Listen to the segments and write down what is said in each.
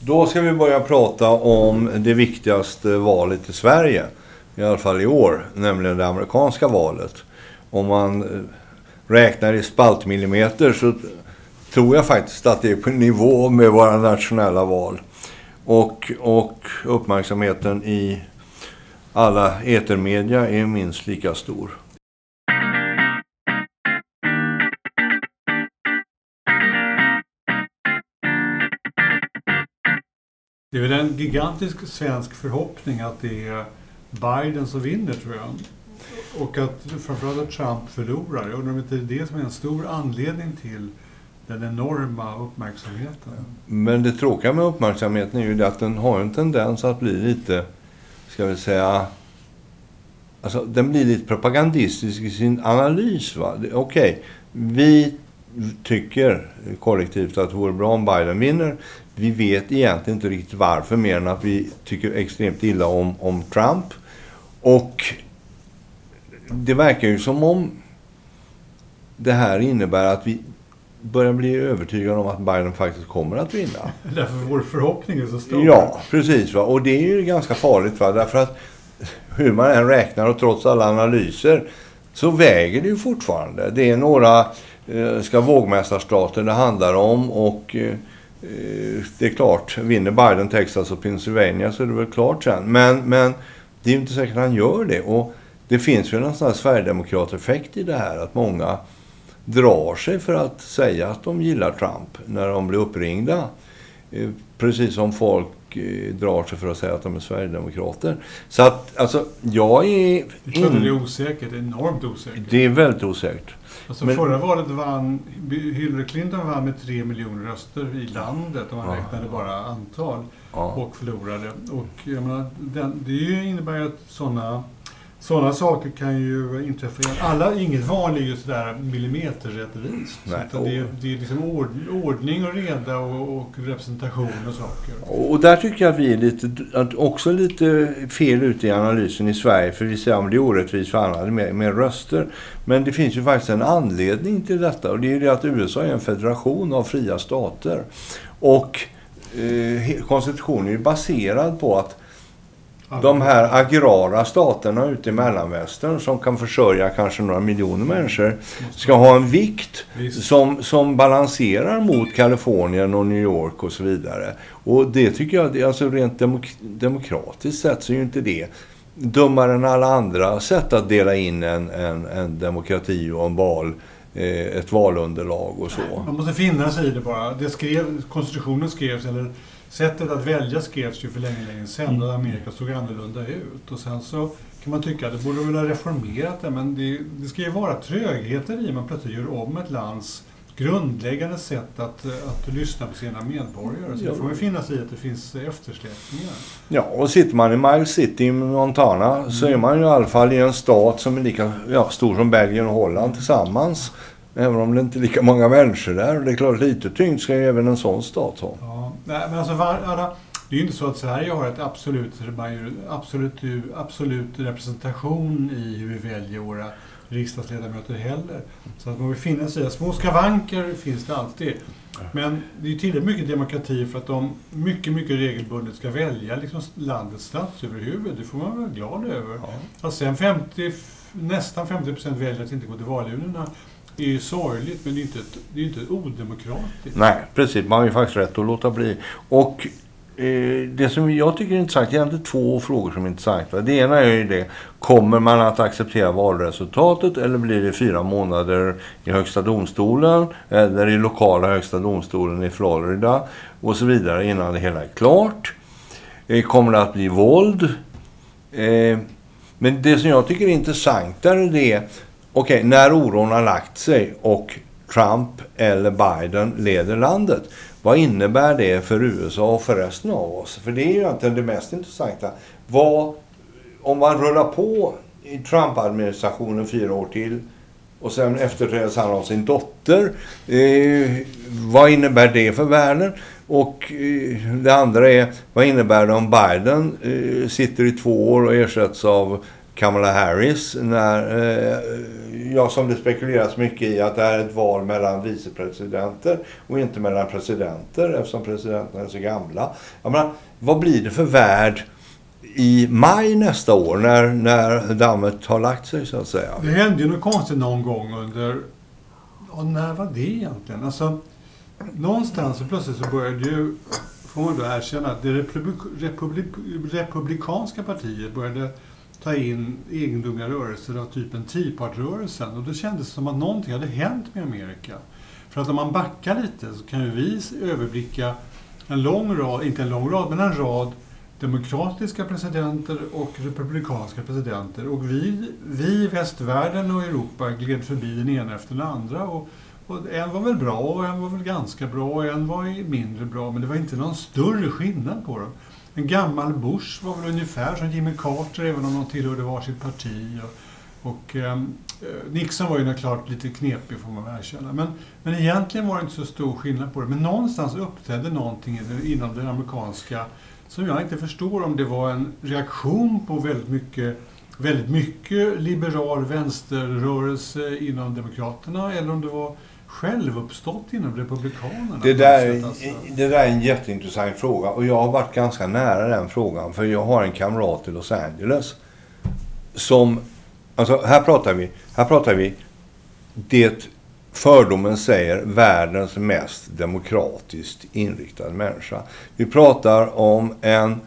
Då ska vi börja prata om det viktigaste valet i Sverige. I alla fall i år, nämligen det amerikanska valet. Om man eh, räknar i spaltmillimeter så tror jag faktiskt att det är på nivå med våra nationella val. Och, och uppmärksamheten i alla etermedia är minst lika stor. Det är väl en gigantisk svensk förhoppning att det är Biden som vinner, tror jag. Och att framförallt att Trump förlorar. Jag undrar om inte det är det som är en stor anledning till den enorma uppmärksamheten. Men det tråkiga med uppmärksamheten är ju det att den har en tendens att bli lite, ska vi säga, alltså den blir lite propagandistisk i sin analys. Okej, okay, vi tycker kollektivt att det vore bra om Biden vinner. Vi vet egentligen inte riktigt varför mer än att vi tycker extremt illa om, om Trump. Och det verkar ju som om det här innebär att vi börjar bli övertygade om att Biden faktiskt kommer att vinna. Därför vår förhoppning är så stor. Ja, precis. Va? Och det är ju ganska farligt. Va? Därför att hur man än räknar och trots alla analyser så väger det ju fortfarande. Det är några eh, ska vågmästarstater det handlar om och eh, det är klart, vinner Biden Texas och Pennsylvania så är det väl klart sen. Men, men det är ju inte säkert att han gör det. Och det finns ju en sån här Sverigedemokrat-effekt i det här. Att många drar sig för att säga att de gillar Trump när de blir uppringda. Eh, precis som folk eh, drar sig för att säga att de är Sverigedemokrater. Så att, alltså, jag är... Jag tror in... det är osäkert, enormt osäkert. Det är väldigt osäkert. Alltså Men... förra valet vann, Hillary Clinton vann med tre miljoner röster i landet om man ja. räknade bara antal. Ja. Och förlorade. Och jag menar, den, det innebär ju att sådana sådana saker kan ju inträffa igen. Alla, inget val är ju sådär millimeterrättvist. Så det, är, det är liksom ord, ordning och reda och, och, representation och saker. Och där tycker jag att vi är lite, också lite fel ute i analysen i Sverige. För vi säger att det är orättvist för andra med, med röster. Men det finns ju faktiskt en anledning till detta. Och det är det att USA är en federation av fria stater. Och eh, konstitutionen är ju baserad på att de här agrara staterna ute i mellanvästern som kan försörja kanske några miljoner människor ska ha en vikt som, som balanserar mot Kalifornien och New York och så vidare. Och det tycker jag, alltså rent demok demokratiskt sett så är ju inte det dummare än alla andra sätt att dela in en, en, en demokrati och en val eh, ett valunderlag och så. Man måste finna sig i det bara. Det skrev, konstitutionen skrevs, eller sättet att välja skrevs ju för länge, länge sedan mm. Amerika såg annorlunda ut. Och sen så kan man tycka att det borde väl ha reformerat det, men det, det ska ju vara trögheter i man plötsligt gör om ett lands grundläggande sätt att, att lyssna på sina medborgare. Så det får man finna sig i att det finns eftersläpningar. Ja, och sitter man i Miles City i Montana mm. så är man ju i alla fall i en stat som är lika ja, stor som Belgien och Holland tillsammans. Även om det inte är lika många människor där. Det är klart, lite tyngd ska ju även en sån stat ha. Ja, men alltså, var, det är ju inte så att Sverige har ett absolut, absolut, absolut representation i hur vi väljer våra riksdagsledamöter heller. Så att man vill finna sig små skavanker finns det alltid. Men det är tillräckligt mycket demokrati för att de mycket, mycket regelbundet ska välja liksom landets statsöverhuvud. Det får man vara glad över. Ja. Att sen 50, nästan 50 procent väljer att inte gå till valurnorna det är ju sorgligt, men det är inte, det är inte odemokratiskt. Nej, precis. Man har ju faktiskt rätt att låta bli. Och eh, det som jag tycker är intressant, det är egentligen två frågor som är intressanta. Det ena är ju det, kommer man att acceptera valresultatet eller blir det fyra månader i högsta domstolen eller i lokala högsta domstolen i Florida och så vidare innan det hela är klart. Eh, kommer det att bli våld? Eh, men det som jag tycker är intressantare det är okej, okay, när oron har lagt sig och Trump eller Biden leder landet. Vad innebär det för USA och för resten av oss? För det är ju egentligen det mest intressanta. Vad, om man rullar på i Trump-administrationen fyra år till och sen efterträds han av sin dotter. Eh, vad innebär det för världen? Och eh, det andra är, vad innebär det om Biden eh, sitter i två år och ersätts av Kamala Harris. När, eh, ja, som det spekuleras mycket i att det är ett val mellan vicepresidenter och inte mellan presidenter eftersom presidenterna är så gamla. Jag menar, vad blir det för värld i maj nästa år när, när dammet har lagt sig så att säga? Det hände ju något konstigt någon gång under... Och när var det egentligen? Alltså, någonstans så plötsligt så började ju, får man då erkänna, att det republik, republik, republikanska partiet började ta in egendomliga rörelser av typen Tea rörelsen Och då kändes det som att någonting hade hänt med Amerika. För att om man backar lite så kan ju vi överblicka en lång rad, inte en lång rad, men en rad demokratiska presidenter och republikanska presidenter. Och vi, vi i västvärlden och Europa gled förbi den ena efter den andra. Och, och en var väl bra och en var väl ganska bra och en var mindre bra. Men det var inte någon större skillnad på dem. En gammal Bush var väl ungefär som Jimmy Carter, även om de tillhörde varsitt parti. Och, och ehm, eh, Nixon var ju klart lite knepig, får man väl erkänna. Men, men egentligen var det inte så stor skillnad på det. Men någonstans uppträdde någonting inom den amerikanska som jag inte förstår om det var en reaktion på väldigt mycket, väldigt mycket liberal vänsterrörelse inom Demokraterna eller om det var självuppstått inom Republikanerna? Det där, alltså. det där är en jätteintressant fråga och jag har varit ganska nära den frågan för jag har en kamrat i Los Angeles som, alltså här pratar vi, här pratar vi det fördomen säger världens mest demokratiskt inriktade människa. Vi pratar om en...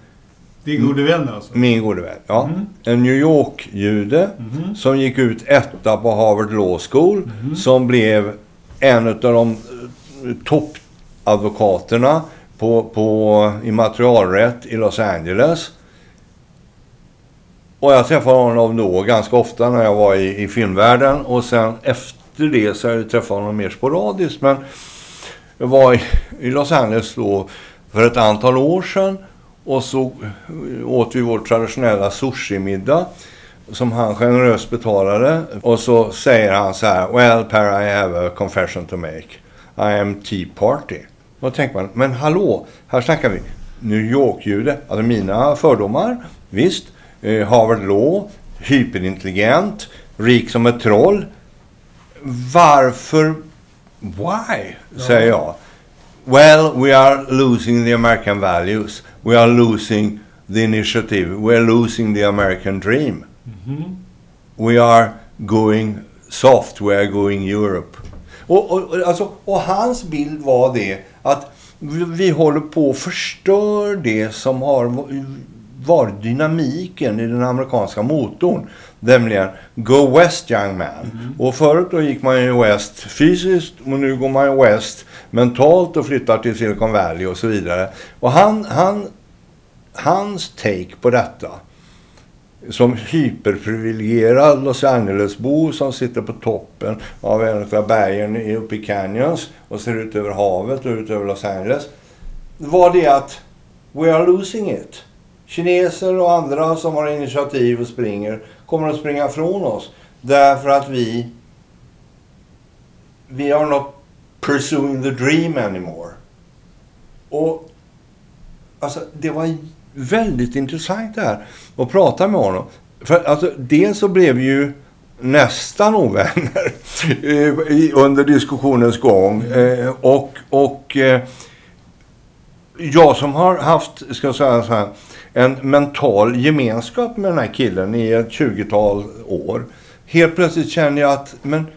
Din gode vän alltså? Min gode vän, ja. Mm. En New York-jude mm. som gick ut etta på Harvard Law School. Mm. Som blev en av de eh, toppadvokaterna på, på immaterialrätt i Los Angeles. Och jag träffade honom då ganska ofta när jag var i, i filmvärlden. Och sen efter efter det så har jag träffat honom mer sporadiskt. Men jag var i, i Los Angeles då för ett antal år sedan. Och så eh, åt vi vår traditionella sushi-middag som han generöst betalade. Och så säger han så här. Well, Per, I have a confession to make. I am Tea Party. Då tänker man, men hallå, här snackar vi New York-jude. Alltså mina fördomar, visst. Eh, Harvard Law, hyperintelligent, rik som ett troll. Varför? Why? Säger jag. Well, we are losing the American values. We are losing the initiative. We are losing the American dream. Mm -hmm. We are going soft. We are going Europe. Och, och, alltså, och hans bild var det att vi, vi håller på att förstör det som har varit dynamiken i den amerikanska motorn. Nämligen Go West Young Man. Mm. Och förut då gick man ju West fysiskt och nu går man ju West mentalt och flyttar till Silicon Valley och så vidare. Och han, han, hans take på detta som hyperprivilegierad Los Angeles-bo som sitter på toppen av en av bergen uppe i Canyons och ser ut över havet och ut över Los Angeles. var det att we are losing it. Kineser och andra som har initiativ och springer kommer att springa från oss. Därför att vi vi are not pursuing the dream anymore. Och alltså det var väldigt intressant det här att prata med honom. För alltså dels så blev vi ju nästan ovänner under diskussionens gång. Eh, och och eh, jag som har haft, ska jag säga så här, en mental gemenskap med den här killen i ett 20-tal år. Helt plötsligt känner jag att men,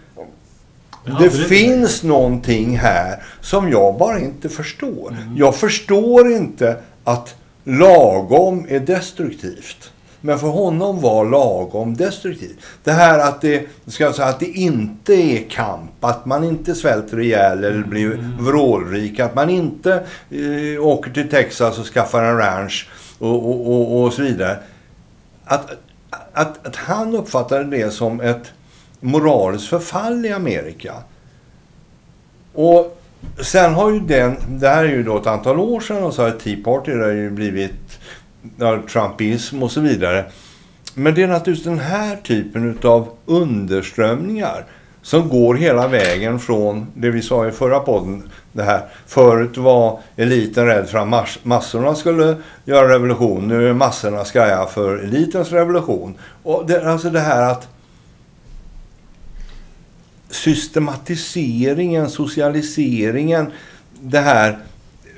det finns någonting här som jag bara inte förstår. Mm. Jag förstår inte att lagom är destruktivt. Men för honom var lagom destruktivt. Det här att det, ska jag säga, att det inte är kamp, att man inte svälter ihjäl eller blir mm. vrålrik, att man inte eh, åker till Texas och skaffar en ranch och, och, och, och så vidare. Att, att, att han uppfattade det som ett moraliskt förfall i Amerika. Och sen har ju den, det här är ju då ett antal år sedan och så har Tea Party det har ju blivit ja, Trumpism och så vidare. Men det är naturligtvis den här typen av underströmningar som går hela vägen från det vi sa i förra podden det här. Förut var eliten rädd för att massorna skulle göra revolution. Nu är massorna skraja för elitens revolution. Och det, alltså det här att systematiseringen, socialiseringen, det här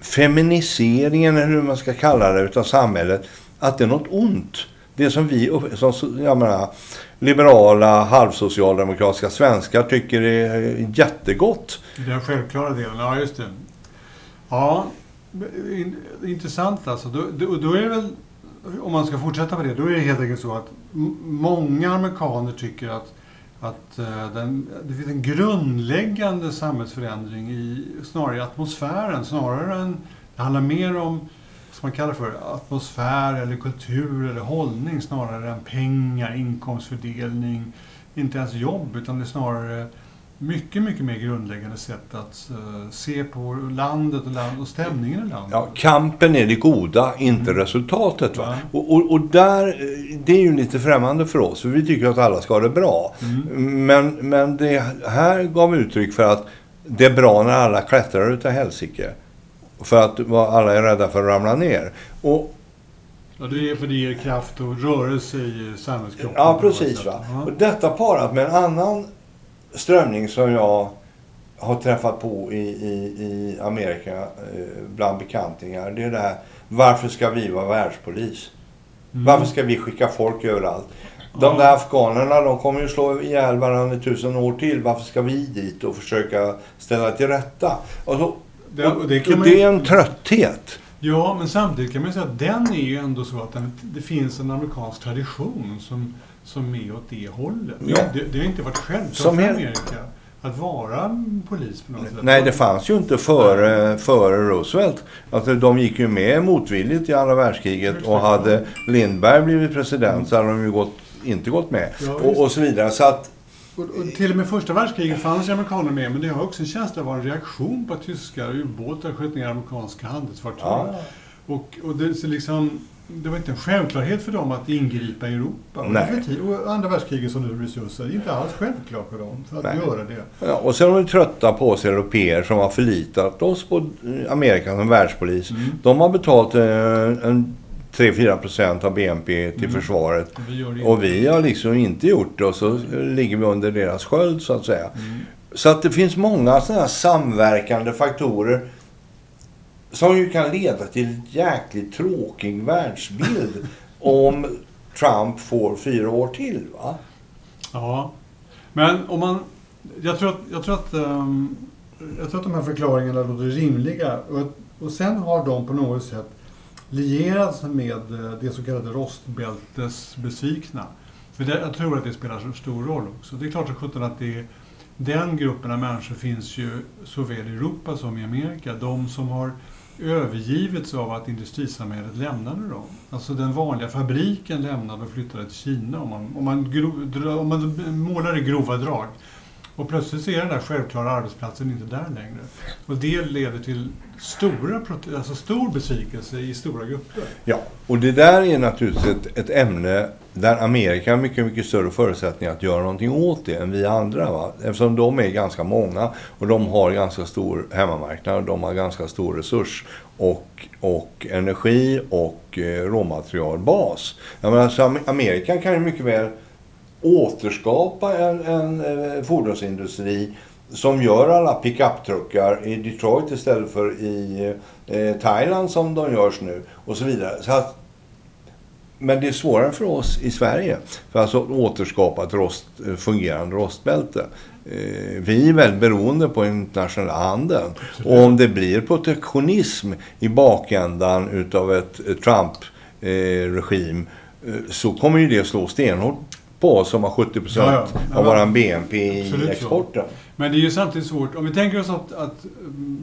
feminiseringen, eller hur man ska kalla det, utav samhället, att det är något ont. Det som vi, som, jag menar, liberala, halvsocialdemokratiska svenskar tycker är jättegott. Den självklara delen, ja just det. Ja, intressant alltså. Då, då, då är det väl, om man ska fortsätta på det, då är det helt enkelt så att många amerikaner tycker att att eh, den, det finns en grundläggande samhällsförändring i snarare i atmosfären, snarare än... Det handlar mer om, vad man kallar för, atmosfär eller kultur eller hållning snarare än pengar, inkomstfördelning, inte ens jobb, utan det är snarare mycket, mycket mer grundläggande sätt att uh, se på landet och, land, och stämningen i landet. Ja, kampen är det goda, inte mm. resultatet. Va? Ja. Och, och, och, där, det är ju lite främmande för oss, för vi tycker att alla ska ha det bra. Mm. Men, men det här gav uttryck för att det är bra när alla klättrar utav helsike. För att alla är rädda för att ramla ner. Och, Ja, det är för det ger kraft och rörelse i samhällskroppen. Ja, precis. Va? Och detta parat med en annan strömning som jag har träffat på i, i, i Amerika eh, bland bekantingar. Det är det här, varför ska vi vara världspolis? Mm. Varför ska vi skicka folk överallt? De där afghanerna, de kommer ju slå ihjäl varandra i tusen år till. Varför ska vi dit och försöka ställa till rätta? Och så, det, och, det, och det är en trötthet. Ja, men samtidigt kan man säga att den är ju ändå så att den, det finns en amerikansk tradition som som är åt det hållet. Ja. Det, det har inte varit självklart för Amerika att vara polis på något sätt. Nej, det fanns ju inte före, före Roosevelt. Alltså, de gick ju med motvilligt i andra världskriget och hade Lindbergh blivit president mm. så hade de ju gått, inte gått med. Ja, och, och, så vidare. Så att, och, och till och med första världskriget fanns ju amerikaner med, men det har också en känsla av en reaktion på att tyskar ubåtar sköt ner amerikanska handelsfartyg. Ja. Och, och det, så liksom, det var inte en självklarhet för dem att ingripa i Europa. Och, och andra världskriget som nu är inte alls självklart för dem för att Nej. göra det. Ja, och sen var vi trötta på oss europeer som har förlitat oss på Amerika som världspolis. Mm. De har betalt eh, en 3-4 procent av BNP till mm. försvaret. Vi och vi har liksom inte gjort det och så ligger vi under deras sköld så att säga. Mm. Så att det finns många sådana här samverkande faktorer som ju kan leda till en jäkligt tråkig världsbild om Trump får fyra år till. va? Ja, men om man... Jag tror att, jag tror att, um, jag tror att de här förklaringarna låter rimliga. Och, och sen har de på något sätt lierat sig med eh, det så kallade rostbältesbesvikna. För det, jag tror att det spelar så stor roll också. Det är klart som att det den gruppen av människor finns ju såväl i Europa som i Amerika. De som har övergivits av att industrisamhället lämnade dem. Alltså den vanliga fabriken lämnade och flyttade till Kina om man, om man, grov, om man målar i grova drag. Och plötsligt så är den där självklara arbetsplatsen inte där längre. Och det leder till stora, alltså stor besvikelse i stora grupper. Ja, och det där är naturligtvis ett, ett ämne där Amerika har mycket, mycket större förutsättningar att göra någonting åt det än vi andra. Va? Eftersom de är ganska många och de har ganska stor hemmamarknad. och De har ganska stor resurs och, och energi och eh, råmaterialbas. Jag menar, så Amerika kan ju mycket väl återskapa en, en eh, fordonsindustri som gör alla pickuptruckar i Detroit istället för i eh, Thailand som de görs nu och så vidare. Så att, men det är svårare för oss i Sverige för alltså att återskapa ett rost, eh, fungerande rostbälte. Eh, vi är väldigt beroende på internationella handeln. Och om det blir protektionism i bakändan utav ett Trump-regim eh, så kommer ju det slå stenhårt på som har 70 procent ja, ja. av vår BNP i exporten. Så. Men det är ju samtidigt svårt. Om vi tänker oss att, att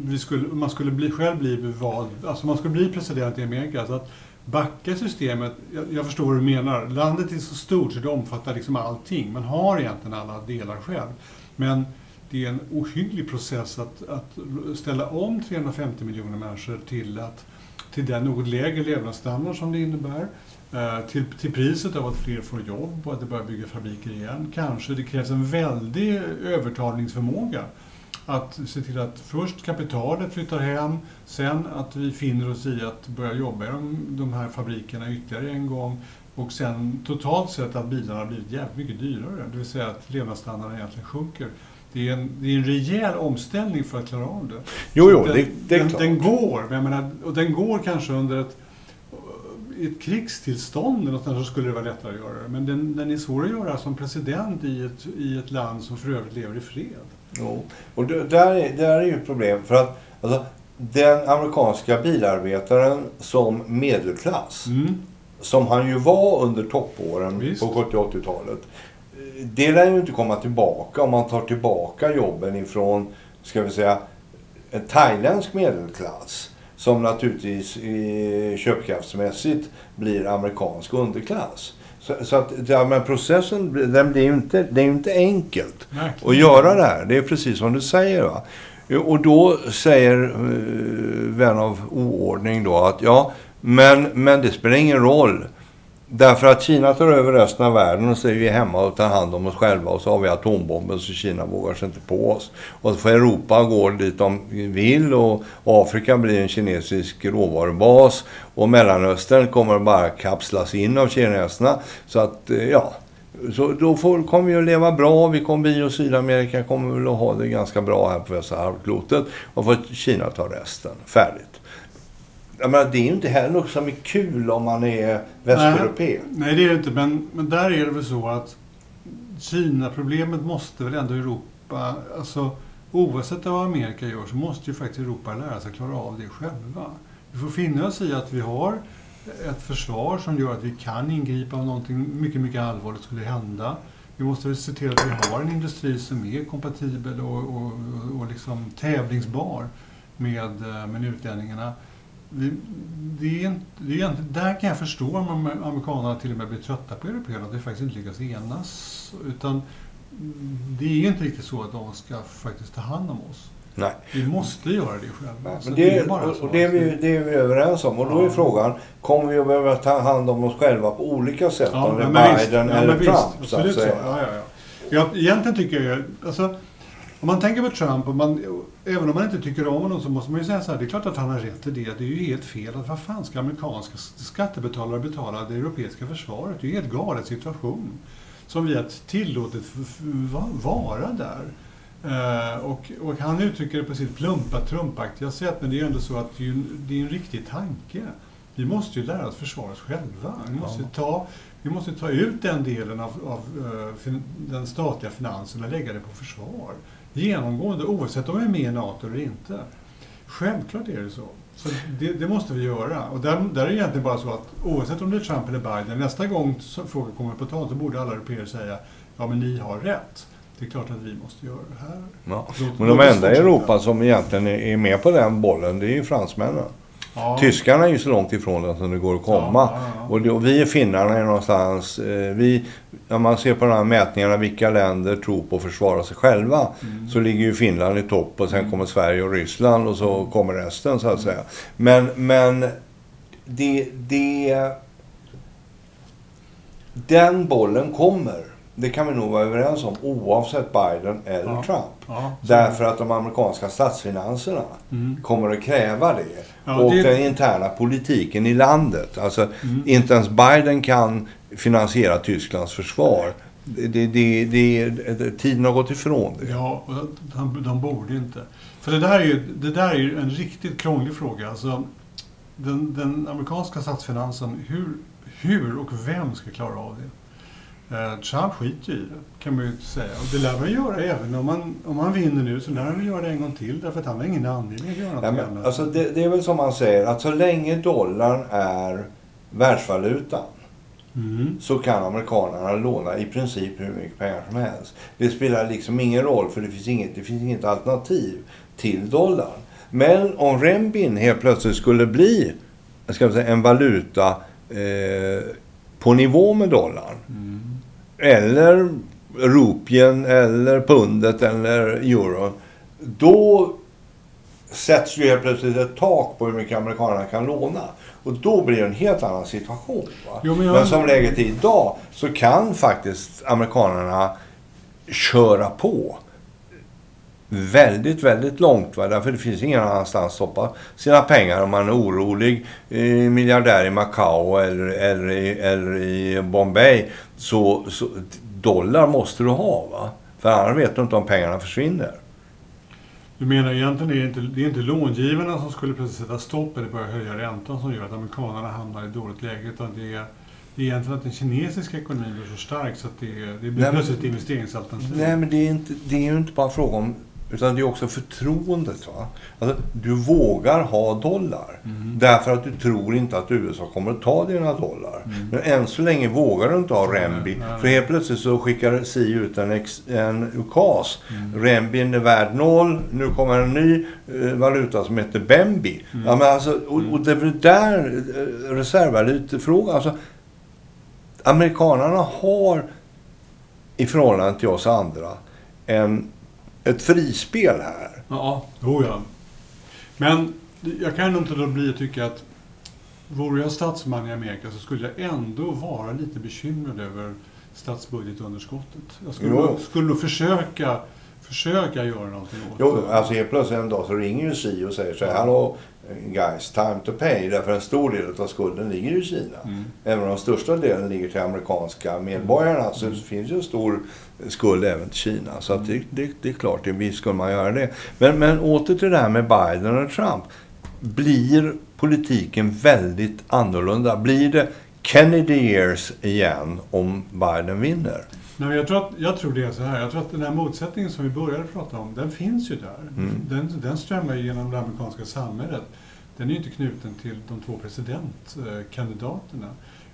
vi skulle, man skulle bli, själv bli vald, alltså man skulle bli president i Amerika. Så att backa systemet, jag, jag förstår vad du menar. Landet är så stort så det omfattar liksom allting. Man har egentligen alla delar själv. Men det är en ohygglig process att, att ställa om 350 miljoner människor till, att, till den något lägre levnadsstandard som det innebär. Eh, till, till priset av att fler får jobb och att det börjar bygga fabriker igen. Kanske det krävs en väldig övertalningsförmåga att se till att först kapitalet flyttar hem, sen att vi finner oss i att börja jobba i de, de här fabrikerna ytterligare en gång och sen totalt sett att bilarna har blivit jävligt mycket dyrare. Det vill säga att levnadsstandarden egentligen sjunker. Det är, en, det är en rejäl omställning för att klara av det. Jo, jo, den, det, det är den, klart. den går, men menar, och den går kanske under ett, i ett krigstillstånd eller något så skulle det vara lättare att göra det. Men den, den är svår att göra som president i ett, i ett land som för övrigt lever i fred. Jo. Och det, där, är, där är ju ett problem. För att alltså, den amerikanska bilarbetaren som medelklass, Mm. som han ju var under toppåren Visst. på 70 och 80-talet. eh, Det lär ju inte komma tillbaka om man tar tillbaka jobben ifrån, ska vi säga, en thailändsk medelklass. Som naturligtvis köpkraftsmässigt blir amerikansk underklass. Så, så att ja, men processen den blir inte, det är ju inte enkelt Verkligen. att göra det här. Det är precis som du säger. Va? Och då säger eh, vän av oordning då att ja, men, men det spelar ingen roll. Därför att Kina tar över resten av världen och så är vi hemma och tar hand om oss själva och så har vi atombomben så Kina vågar sig inte på oss. Och så får Europa gå dit de vill och Afrika blir en kinesisk råvarubas och Mellanöstern kommer bara kapslas in av kineserna. Så att, eh, ja, så då får, kommer vi att leva bra. Vi kommer, vi och Sydamerika kommer väl att ha det ganska bra här på västra halvklotet. Och får Kina ta resten. Färdigt. Jag menar, det är ju inte heller något som är kul om man är västeuropé. Nej, det är det inte. Men, men där är det väl så att Kina-problemet måste väl ändå Europa, alltså oavsett vad Amerika gör så måste ju faktiskt Europa lära sig klara av det själva. Vi får finna oss i att vi har ett försvar som gör att vi kan ingripa om någonting mycket, mycket allvarligt skulle hända. Vi måste väl se till att vi har en industri som är kompatibel och, och, och, och liksom tävlingsbar med, eh, med utlänningarna. Vi, det är, det är där kan jag förstå om am- amerikanerna till och med blir trötta på européerna, att vi faktiskt inte lyckas enas. Utan det är inte riktigt så att de ska faktiskt ta hand om oss. Nej. Vi måste göra det själva. Men det, bara och, så. och det, är vi, det är vi överens om. Och då är Ja. frågan, kommer vi att behöva ta hand om oss själva på olika sätt? Ja, om det är visst. Biden Ja, eller men Trump, visst. så att säga. Ja, ja, ja. Jag, egentligen tycker jag, alltså, om man tänker på Trump, och man, även om man inte tycker om honom så måste man ju säga så här, det är klart att han har rätt i det. Det är ju helt fel att vad fan ska amerikanska skattebetalare betala det europeiska försvaret? Det är ju en helt galen situation. Som vi har tillåtit vara där. Eh, och, och han uttrycker det på sitt plumpa, trumpaktiga sätt, men det är ju ändå så att det är, ju- det är en riktig tanke. Vi måste ju lära oss försvara oss själva. Vi måste, ta, vi måste ta ut den delen av, av eh, fin, den statliga finansen och lägga det på försvar. Genomgående, oavsett om vi är med i NATO eller inte. Självklart är det så. Så det, det måste vi göra. Och där, där är det egentligen bara så att oavsett om det är Trump eller Biden, nästa gång frågan kommer på tal så borde alla europeer säga ja men ni har rätt. Det är klart att vi måste göra det här. Ja. Låt- Men de enda i. Europa som egentligen är är med på den bollen, det är ju fransmännen. Ja. Tyskarna är ju så långt ifrån den som det går att komma. Ja, ja, ja. Och, det, och vi finnarna är någonstans... Eh, vi, när man ser på de här mätningarna vilka länder tror på att försvara sig själva. Mm. Så ligger ju Finland i topp och sen kommer Sverige och Ryssland och så kommer resten så att säga. Men, men det, det... Den bollen kommer. Det kan vi nog vara överens om oavsett Biden eller Ja. Trump. Ja, Därför att de amerikanska statsfinanserna Mm. kommer att kräva det. Ja, och det- den interna politiken i landet. Alltså, Mm. inte ens Biden kan finansiera Tysklands försvar. Det, det, det, tiden har gått ifrån det. Ja, de, de borde inte. För det där är ju, det där är en riktigt krånglig fråga. Alltså, den, den amerikanska statsfinansen, hur, hur och vem ska klara av det? Eh, Trump skiter ju i det, kan man ju säga. Och det lär man göra även om man, om man vinner nu, så lär han väl göra det en gång till. Därför att han har ingen anledning att göra något Ja, men, annat. alltså, det, det är väl som man säger, att så länge dollarn är världsvalutan mm. så kan amerikanerna låna i princip hur mycket pengar som helst. Det spelar liksom ingen roll för det finns inget, det finns inget alternativ till dollarn. Men om renmin helt plötsligt skulle bli ska säga, en valuta eh, på nivå med dollarn Mm. Eller rupien eller pundet eller euron. Då sätts ju helt plötsligt ett tak på hur mycket amerikanerna kan låna. Och då blir det en helt annan situation. Jo, men men, jag- som läget är idag så kan faktiskt amerikanerna köra på väldigt, väldigt långt. Va? Därför det finns ingen annanstans att stoppa sina pengar om man är orolig eh, miljardär i Macao eller, eller, i, eller i Bombay. Så, så dollar måste du ha. va? För annars vet du inte om pengarna försvinner. Du menar egentligen är det inte, det är inte långivarna som skulle plötsligt sätta stopp eller börja höja räntan som gör att amerikanerna hamnar i dåligt läge. Utan det är, det är egentligen att den kinesiska ekonomin blir så stark så att det, det blir Nej, plötsligt ett investeringsalternativ. Nej, men det är, inte, det är ju inte bara fråga om utan det är också förtroendet. Va? Alltså, du vågar ha dollar. Mm. Därför att du tror inte att USA kommer att ta dina dollar. Mm. Men än så länge vågar du inte ha renbi. nej. För helt plötsligt så skickar SI ut en, ex, en ukas. Mm. Renbin är värd noll. Nu kommer en ny eh, valuta som heter Bembi. Mm. Ja, men alltså, och, och det är väl där eh, reservvalutefrågan. Alltså, amerikanerna har i förhållande till oss andra en, ett frispel här. Ja, jo ja. Men jag kan inte låta bli att tycka att vore jag statsman i Amerika så skulle jag ändå vara lite bekymrad över statsbudgetunderskottet. Jag skulle, Jo. skulle försöka, försöka göra någonting åt Jo, det. alltså helt plötsligt en dag så ringer ju SI och säger så här, Hallå guys, time to pay. Därför en stor del av skulden ligger i Kina. Mm. Även om den största delen ligger till amerikanska medborgarna så finns ju en stor skuld även till Kina. Så att det, det, det är klart, det, visst skulle man göra det. Men, men åter till det här med Biden och Trump. Blir politiken väldigt annorlunda? Blir det Kennedy years igen om Biden vinner? Nej, jag, tror att, jag tror det är så här. Jag tror att den här motsättningen som vi började prata om, den finns ju där. Mm. Den, den strömmar genom det amerikanska samhället. Den är ju inte knuten till de två presidentkandidaterna.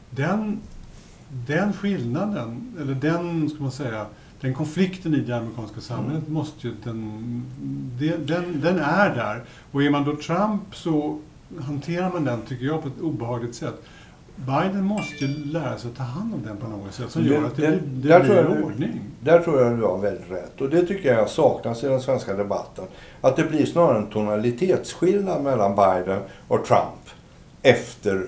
Den, den skillnaden, eller den, ska man säga, den konflikten i det amerikanska samhället måste ju, den, den, den är där. Och är man då Trump så hanterar man den, tycker jag, på ett obehagligt sätt. Biden måste ju lära sig att ta hand om den på något sätt som gör att det, det- det där tror blir jag du- ordning. Där tror jag du har väldigt rätt. Och det tycker jag saknas i den svenska debatten. Att det blir snarare en tonalitetsskillnad mellan Biden och Trump efter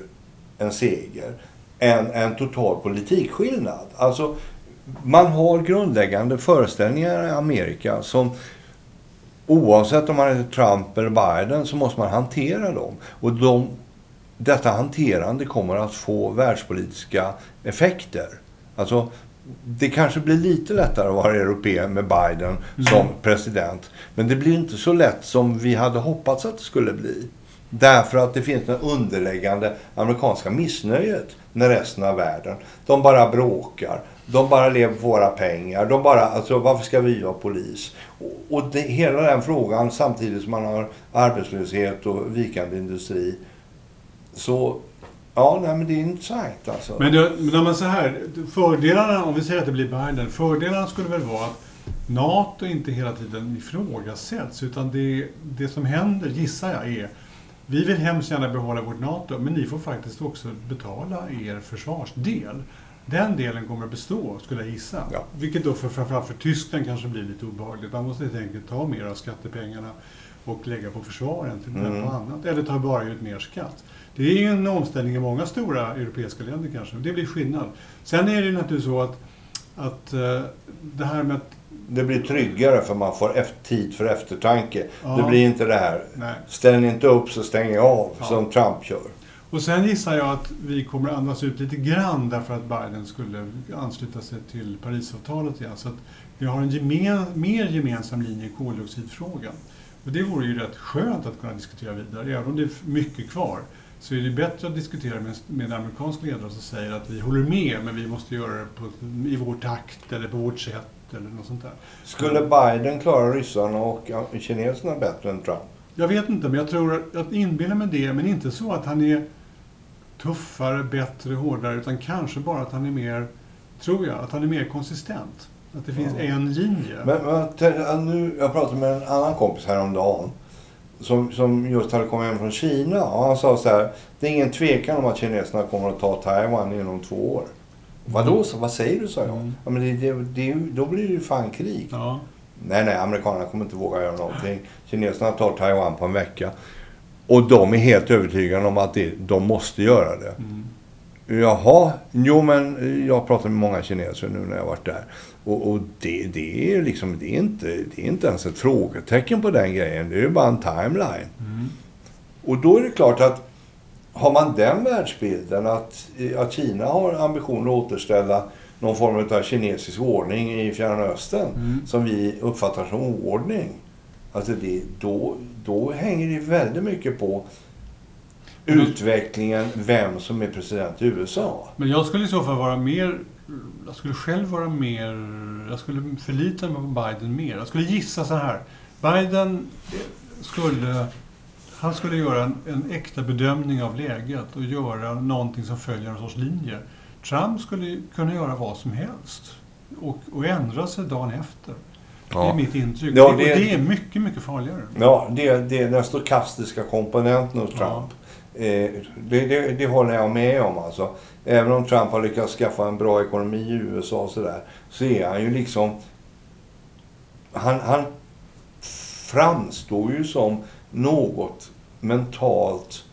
en seger än en total politikskillnad. Alltså, man har grundläggande föreställningar i Amerika som oavsett om man heter Trump eller Biden så måste man hantera dem. Och de, detta hanterande kommer att få världspolitiska effekter. Alltså, det kanske blir lite lättare att vara europé med Biden som president. Men det blir inte så lätt som vi hade hoppats att det skulle bli. Därför att det finns det underläggande amerikanska missnöjet med resten av världen. De bara bråkar. De bara lever på våra pengar. De bara, alltså, varför ska vi vara polis? Och, och det, hela den frågan samtidigt som man har arbetslöshet och vikande industri. Så, ja, nej, men det är intressant alltså. Men, det, men när man så här, fördelarna, om vi säger att det blir Biden, fördelarna skulle väl vara att NATO inte hela tiden ifrågasätts, utan det, det som händer, gissar jag, är vi vill hemskt gärna behålla vårt NATO, men ni får faktiskt också betala er försvarsdel. Den delen kommer att bestå, skulle jag gissa. Ja. Vilket då för, framförallt för Tyskland kanske blir lite obehagligt. Man måste helt enkelt ta mer av skattepengarna och lägga på försvaren till Mm. på annat. Eller ta bara ut mer skatt. Det är ju en omställning i många stora europeiska länder kanske. Det blir skillnad. Sen är det ju naturligtvis så att, att eh, det här med att... Det blir tryggare för man får tid för eftertanke. Ja. Det blir inte det här, Nej. ställ inte upp så stänger jag av, Ja. som Trump kör. Och sen gissar jag att vi kommer andas ut lite grann därför att Biden skulle ansluta sig till Parisavtalet igen. Så att vi har en gemen, mer gemensam linje i koldioxidfrågan. Och det vore ju rätt skönt att kunna diskutera vidare. Även om det är mycket kvar så är det bättre att diskutera med, med en amerikansk ledare som säger att vi håller med men vi måste göra det på, i vår takt eller på vårt sätt eller något sånt där. Skulle Biden klara ryssarna och kineserna bättre än Trump? Jag vet inte, men jag tror att inbillar mig det, men inte så att han är tuffare, bättre, hårdare, utan kanske bara att han är mer, tror jag, att han är mer konsistent. Att det finns Ja. en linje. Men, men nu, jag pratade med en annan kompis häromdagen. Som, som just hade kommit hem från Kina. Och han sa så här. Det är ingen tvekan om att kineserna kommer att ta Taiwan inom två år. Vadå? Så, vad säger du? sa jag. Mm. Ja, men det, det, det, då blir det ju fan krig. Ja. Nej, nej, amerikanerna kommer inte våga göra någonting. Kineserna tar Taiwan på en vecka. Och de är helt övertygade om att det, de måste göra det. Mm. Jaha, jo men jag pratar med många kineser nu när jag varit där. Och, och det, det, är liksom, det, är inte, det är inte ens ett frågetecken på den grejen. Det är bara en timeline. Mm. Och då är det klart att har man den världsbilden att, att Kina har ambitionen att återställa någon form av kinesisk ordning i Fjärran Östern Mm. som vi uppfattar som oordning. Alltså det, då, då hänger det väldigt mycket på utvecklingen, vem som är president i USA. Men jag skulle i så fall vara mer... Jag skulle själv vara mer... Jag skulle förlita mig på Biden mer. Jag skulle gissa så här. Biden skulle... Han skulle göra en, en äkta bedömning av läget och göra någonting som följer en sorts linje. Trump skulle kunna göra vad som helst och, och ändra sig dagen efter. Det är mitt intryck. Ja, och det- det är mycket, mycket farligare. Ja, det, det är den stokastiska komponenten hos Trump. Eh, det, det, det håller jag med om alltså. Även om Trump har lyckats skaffa en bra ekonomi i USA och sådär. Så är han ju liksom... Han, han framstår ju som något mentalt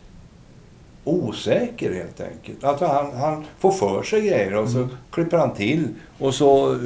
osäker helt enkelt. Att han, han får för sig grejer och så Mm. klipper han till. Och så, eh,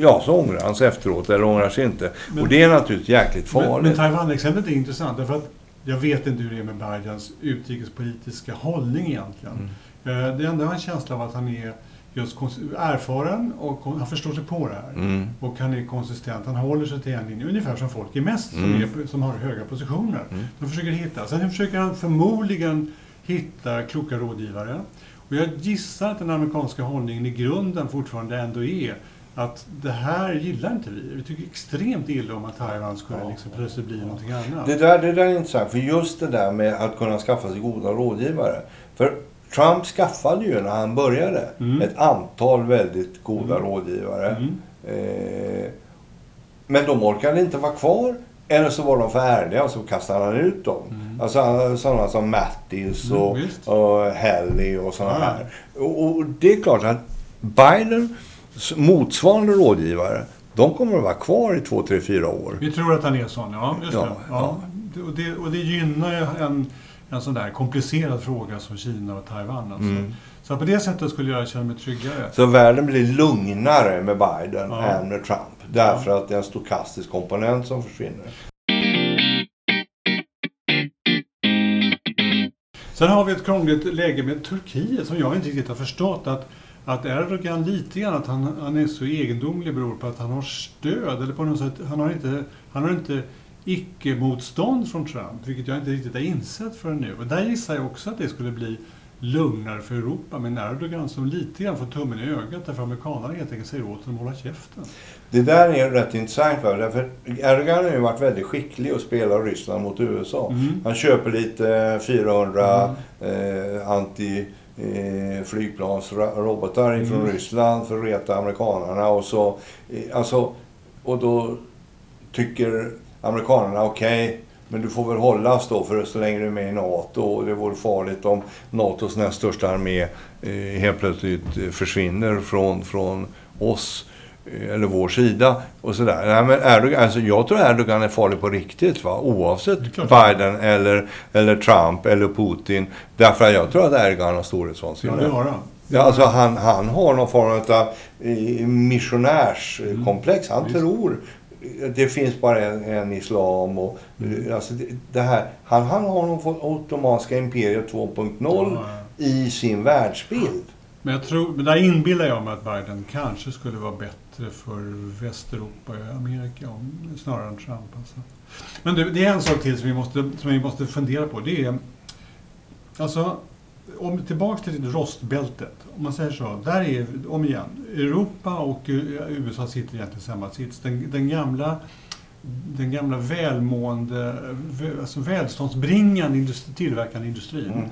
ja, så ångrar han sig efteråt eller ångrar sig inte. Men- och det är naturligtvis jäkligt Men, farligt. men Taiwan-exemplet är intressant därför att jag vet inte hur det är med Bidens utrikespolitiska hållning egentligen. Mm. Eh, Det enda har en känsla av att han är just erfaren och han förstår sig på det här. Mm. Och han är konsistent. Han håller sig till en linje, ungefär som folk är mest, som, Mm. är, som har höga positioner. Mm. De försöker hitta. Sen försöker han förmodligen hitta kloka rådgivare. Och jag gissar att den amerikanska hållningen i grunden fortfarande ändå är att det här gillar inte vi. Vi tycker extremt illa om att Taiwan skulle Ja. liksom plötsligt bli någonting annat. Det där, det där är intressant, för just det där med att kunna skaffa sig goda rådgivare. För Trump skaffade ju när han började Mm. ett antal väldigt goda Mm. rådgivare. Mm. Eh, men de orkade inte vara kvar. Eller så var de för ärliga och så kastade han ut dem. Mm. Alltså sådana som Mattis Mm, och, visst. och Haley och sådana här. Och, och det är klart att Bidens motsvarande rådgivare, de kommer att vara kvar i två, tre, fyra år. Vi tror att han är sån, ja. Just Ja, det. Ja. Det- Och, det, och det gynnar en, en sån där komplicerad fråga som Kina och Taiwan. Alltså. Mm. Så på det sättet skulle jag känna mig tryggare. Så världen blir lugnare med Biden Ja. än med Trump. Därför att det är en stokastisk komponent som försvinner. Sen har vi ett krångligt läge med Turkiet som jag inte riktigt har förstått. Att, att Erdogan lite grann, att han, han är så egendomlig beror på att han har stöd. Eller på något sätt, han har inte, han har inte icke-motstånd från Trump. Vilket jag inte riktigt har insett förrän nu. Och där gissar jag också att det skulle bli lugnare för Europa med Erdogan som lite grann får tummen i ögat därför amerikanerna helt enkelt säger åt honom att hålla käften. Det där är rätt intressant. Va? Därför Erdogan har ju varit väldigt skicklig att spela Ryssland mot USA. Mm. Han köper lite 400 eh, anti eh, flygplansrobotar Mm. Ryssland för att reta amerikanerna. Och, så, eh, alltså, och då tycker amerikanerna okej, men du får väl hållas då för så länge du är med i NATO. Och det vore farligt om NATOs näst största armé eh, helt plötsligt eh, försvinner från, från oss eller vår sida och sådär. Nej, men Erdogan, alltså jag tror Erdogan är farlig på riktigt va? oavsett. Biden eller, eller Trump eller Putin. Därför att jag tror att Erdogan har Ja, storhetsvansinne. det har han. Ja, alltså han, han har någon form av eh, missionärskomplex. Han Visst. tror det finns bara en, en islam och Mm. eh, alltså det, det här. Han, han har någon form av Ottomanska imperiet 2.0 Ja, ja. i sin världsbild. Men jag tror, men där inbillar jag mig att Biden kanske skulle vara bättre för Västeuropa och Amerika om, snarare än Trump. Alltså. Men du, det är en sak till som vi måste, som vi måste fundera på. Det är, alltså, om tillbaks till rostbältet. Om man säger så. Där är, om igen, Europa och USA sitter egentligen i samma sits. Den, den gamla den gamla välmående, vä- alltså välståndsbringande industri, tillverkande industrin. Mm.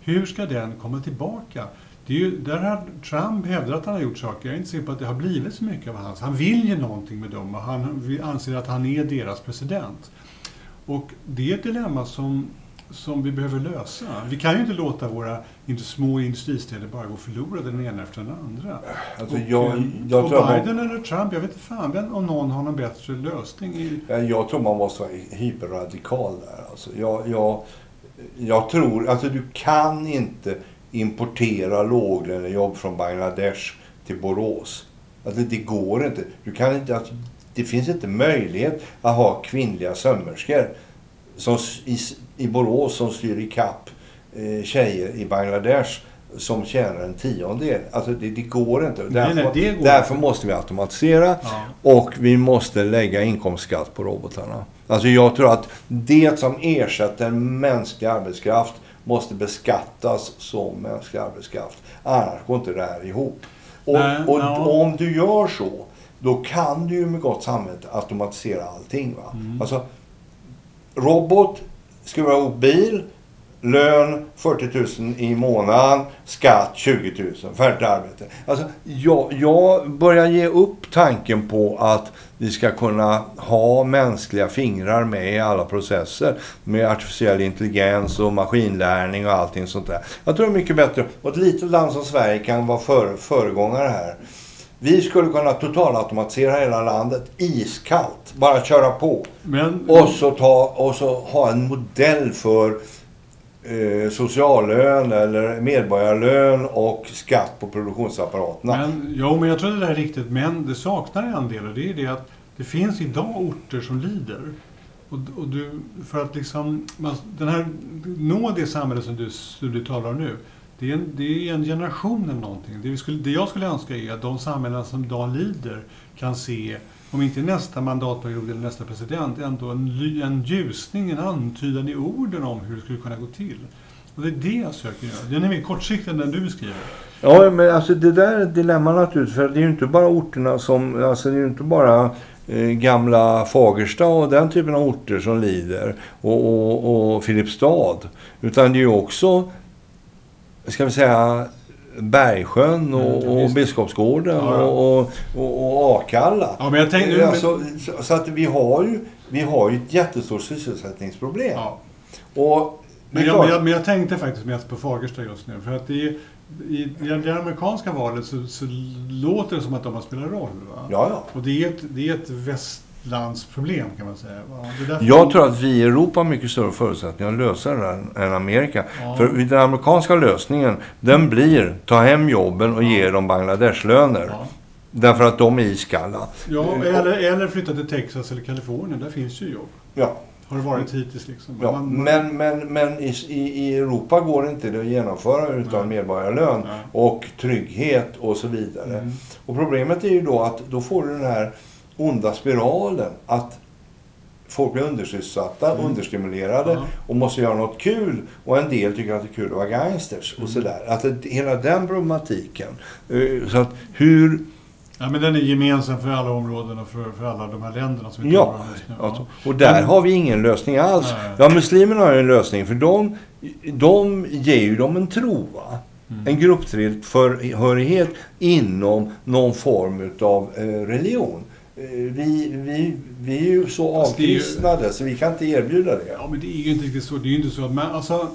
Hur ska den komma tillbaka? Det är ju, där har Trump hävdat att han har gjort saker. Jag är inte säker på att det har blivit så mycket av hans. Han vill ju någonting med dem och han anser att han är deras president. Och det är ett dilemma som, som vi behöver lösa. Vi kan ju inte låta våra inte små industristäder bara gå förlorade den ena efter den andra. Alltså och, jag, eh, jag, och tror man, Biden eller Trump, jag vet inte fan vem, om någon har någon bättre lösning. I, jag tror man måste vara hyperradikal där. Alltså jag, jag, jag tror, alltså du kan inte importera låglönejobb från Bangladesh till Borås. Alltså det går inte. Du kan inte alltså, det finns inte möjlighet att ha kvinnliga sömmerskor som, i, i Borås som styr i kapp eh, tjejer i Bangladesh som tjänar en tiondel. Alltså det, det går inte. Därför, nej, det går därför inte. måste vi automatisera Ja. och vi måste lägga inkomstskatt på robotarna. Alltså jag tror att det som ersätter mänsklig arbetskraft måste beskattas som mänsklig arbetskraft. Annars går inte det här ihop. Och, Nej, och ja. om du gör så, då kan du ju med gott samvete automatisera allting. Va? Mm. Alltså, robot, skruva ihop bil, lön 40 000 i månaden, skatt 20 000, färdigt arbete. Alltså, jag, jag börjar ge upp tanken på att vi ska kunna ha mänskliga fingrar med i alla processer med artificiell intelligens och maskinlärning och allting sånt där. Jag tror det är mycket bättre. Och ett litet land som Sverige kan vara före, föregångare här. Vi skulle kunna totalautomatisera hela landet iskallt. Bara köra på. Men, Och så, ta, och så ha en modell för eh, sociallön eller medborgarlön och skatt på produktionsapparaterna. men, jo, men jag tror det där är riktigt. Men det saknar en del och det är det att det finns idag orter som lider. Och, och du, för att liksom, man, den här, nå det samhälle som du, som du talar om nu. Det är, en, det är en generation eller någonting. Det, vi skulle, det jag skulle önska är att de samhällen som idag lider kan se, om inte nästa mandatperiod eller nästa president, ändå en, en ljusning, en antydan i orden om hur det skulle kunna gå till. Och det är det jag söker göra. Den är mer kortsiktig än den du beskriver. Ja, men alltså det där är ett dilemma naturligtvis. För det är ju inte bara orterna som... Alltså det är ju inte bara eh, gamla Fagersta och den typen av orter som lider. Och, och, och Filipstad. Utan det är ju också, ska vi säga, Bergsjön och, Mm, och. Biskopsgården Ja, och, och, och Akalla. Ja, men jag tänkte... Eh, Alltså, så, så att vi har ju, vi har ju ett jättestort sysselsättningsproblem. ja. Och Men jag, men, jag, men jag tänkte faktiskt mest på Fagersta just nu. För att det är, i, det amerikanska valet så, så låter det som att de har spelat roll. Va? Ja, ja. Och det är ett, det är ett västlandsproblem kan man säga. Jag tror att vi i Europa har mycket större förutsättningar att lösa det här än Amerika. Ja. För den amerikanska lösningen, den blir ta hem jobben och ge dem Bangladeshlöner. Ja. Därför att de är iskalla. Ja, eller, eller flytta till Texas eller Kalifornien. Där finns ju jobb. Ja, Har det varit hittills liksom. ja. Man- Men, men, men i, i, Europa går inte det att genomföra utan Nej. medborgarlön Nej. och trygghet och så vidare. Mm. Och problemet är ju då att då får du den här onda spiralen att folk blir undersysselsatta, Mm. understimulerade Ja. och måste göra något kul. Och en del tycker att det är kul att vara gangsters och Mm. sådär. Att det, hela den problematiken. eh, Så att hur... Ja, men den är gemensam för alla områden och för, för alla de här länderna som vi talar Ja, om just nu. alltså, och där Men- har vi ingen lösning alls. Nej. Ja, muslimerna har ju en lösning för de, de ger ju dem en tro. Va? Mm. En grupptillhörighet inom någon form av eh, religion. Eh, vi, vi, vi är ju så ju- avkristnade så vi kan inte erbjuda det. Ja, men det är ju inte riktigt så. Det är ju inte så att man, alltså,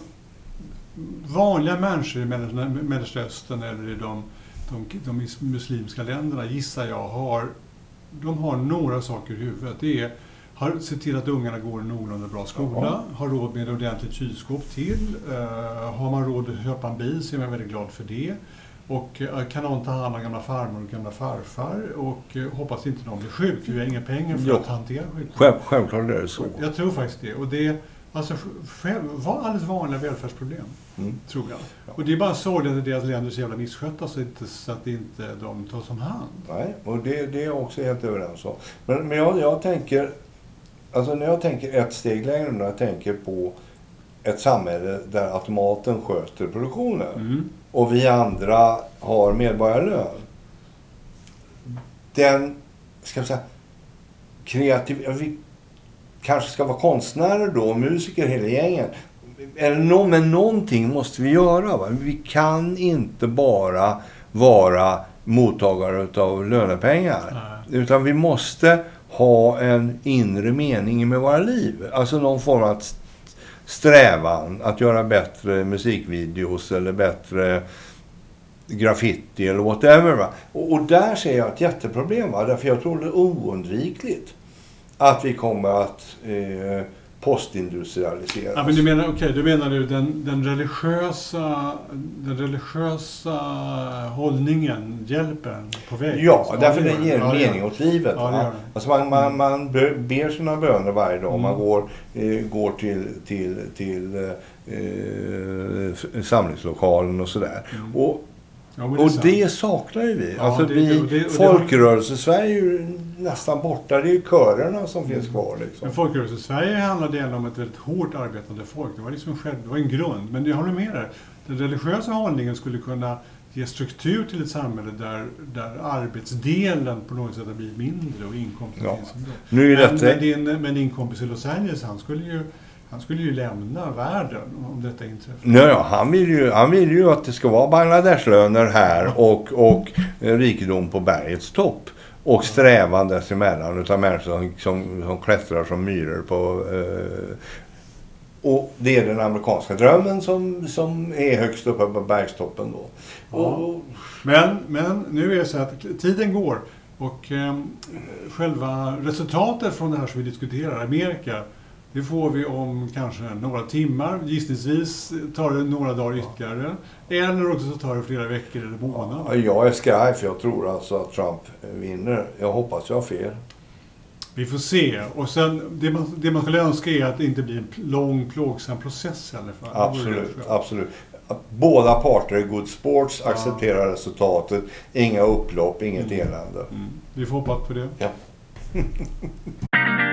vanliga människor i Mellersta Mellersta Östern eller i de, de, de muslimska länderna gissar jag har, de har några saker i huvudet. Det är har se till att ungarna går en någorlunda bra skola, Ja. har råd med ett ordentligt kylskåp till. Eh, har man råd att köpa en bil så är man väldigt glad för det. Och eh, kan någon ta hand om gamla farmor och gamla farfar och eh, hoppas inte någon blir sjuk, för vi har inga pengar för Ja. att hantera. Själv, självklart är det så. Jag tror faktiskt det. Och det alltså, själv, var alldeles vanliga välfärdsproblem, Mm. tror jag. Ja. Och det är bara sorgligt att deras länder är så jävla misskötta så, inte, så att inte de tas om hand. Nej, och det, det är jag också helt överens om. Men, men jag, jag tänker, alltså när jag tänker ett steg längre, när jag tänker på ett samhälle där automaten sköter produktionen Mm. Och vi andra har medborgarlön. Den, ska vi säga, kreativ... Vi kanske ska vara konstnärer då, musiker hela gänget. Eller men någonting måste vi göra. Va? Vi kan inte bara vara mottagare av lönepengar. Nej. Utan vi måste ha en inre mening med våra liv. Alltså någon form av strävan att göra bättre musikvideos eller bättre graffiti eller whatever. Va? Och, och där ser jag ett jätteproblem. Va? Därför jag tror det är oundvikligt att vi kommer att eh, postindustrialiseras. Ja, men du menar, okay, du menar du den, den, religiösa, den religiösa hållningen hjälper en på väg? Ja, alltså, därför det den ger Ja, mening åt livet. Ja, den. Alltså man, man, man be- ber sina böner varje dag. Man Mm. går, eh, går till, till, till eh, eh, samlingslokalen och sådär. Mm. Och, Ja, det och det saknar ju vi. Ja, alltså det- vi det- Folkrörelse-Sverige är ju nästan borta. Det är ju körerna som finns kvar. Liksom. Men Folkrörelse-Sverige handlade ändå om ett väldigt hårt arbetande folk. Det var liksom själv, det var en grund. Men jag håller med dig. Den religiösa hållningen skulle kunna ge struktur till ett samhälle där, där arbetsdelen på något sätt har blivit mindre och inkomsten Ja. finns. Nu är Men, detta... men, din, men din kompis i Los Angeles, han skulle ju, han skulle ju lämna världen om detta inträffade. Ja, han, vill ju, han vill ju att det ska vara Bangladesh-löner här och, och eh, rikedom på bergets topp. Och strävan dessemellan utav människor som, som, som klättrar som myror på... Eh, och det är den amerikanska drömmen som, som är högst uppe på bergstoppen då. Ja. Och, Men, men nu är det så att tiden går och eh, själva resultatet från det här som vi diskuterar, Amerika, det får vi om kanske några timmar. Gissningsvis tar det några dagar ytterligare. Eller också så tar det flera veckor eller månader. jag är skraj för jag tror alltså att Trump vinner. Jag hoppas jag har fel. Vi får se. Och sen, det man, det man skulle önska är att det inte blir en lång, plågsam process i vore Absolut, absolut. Båda parter är good sports, Ja. accepterar resultatet. Inga upplopp, inget Mm. elände. Mm. Vi får hoppas på det. Ja.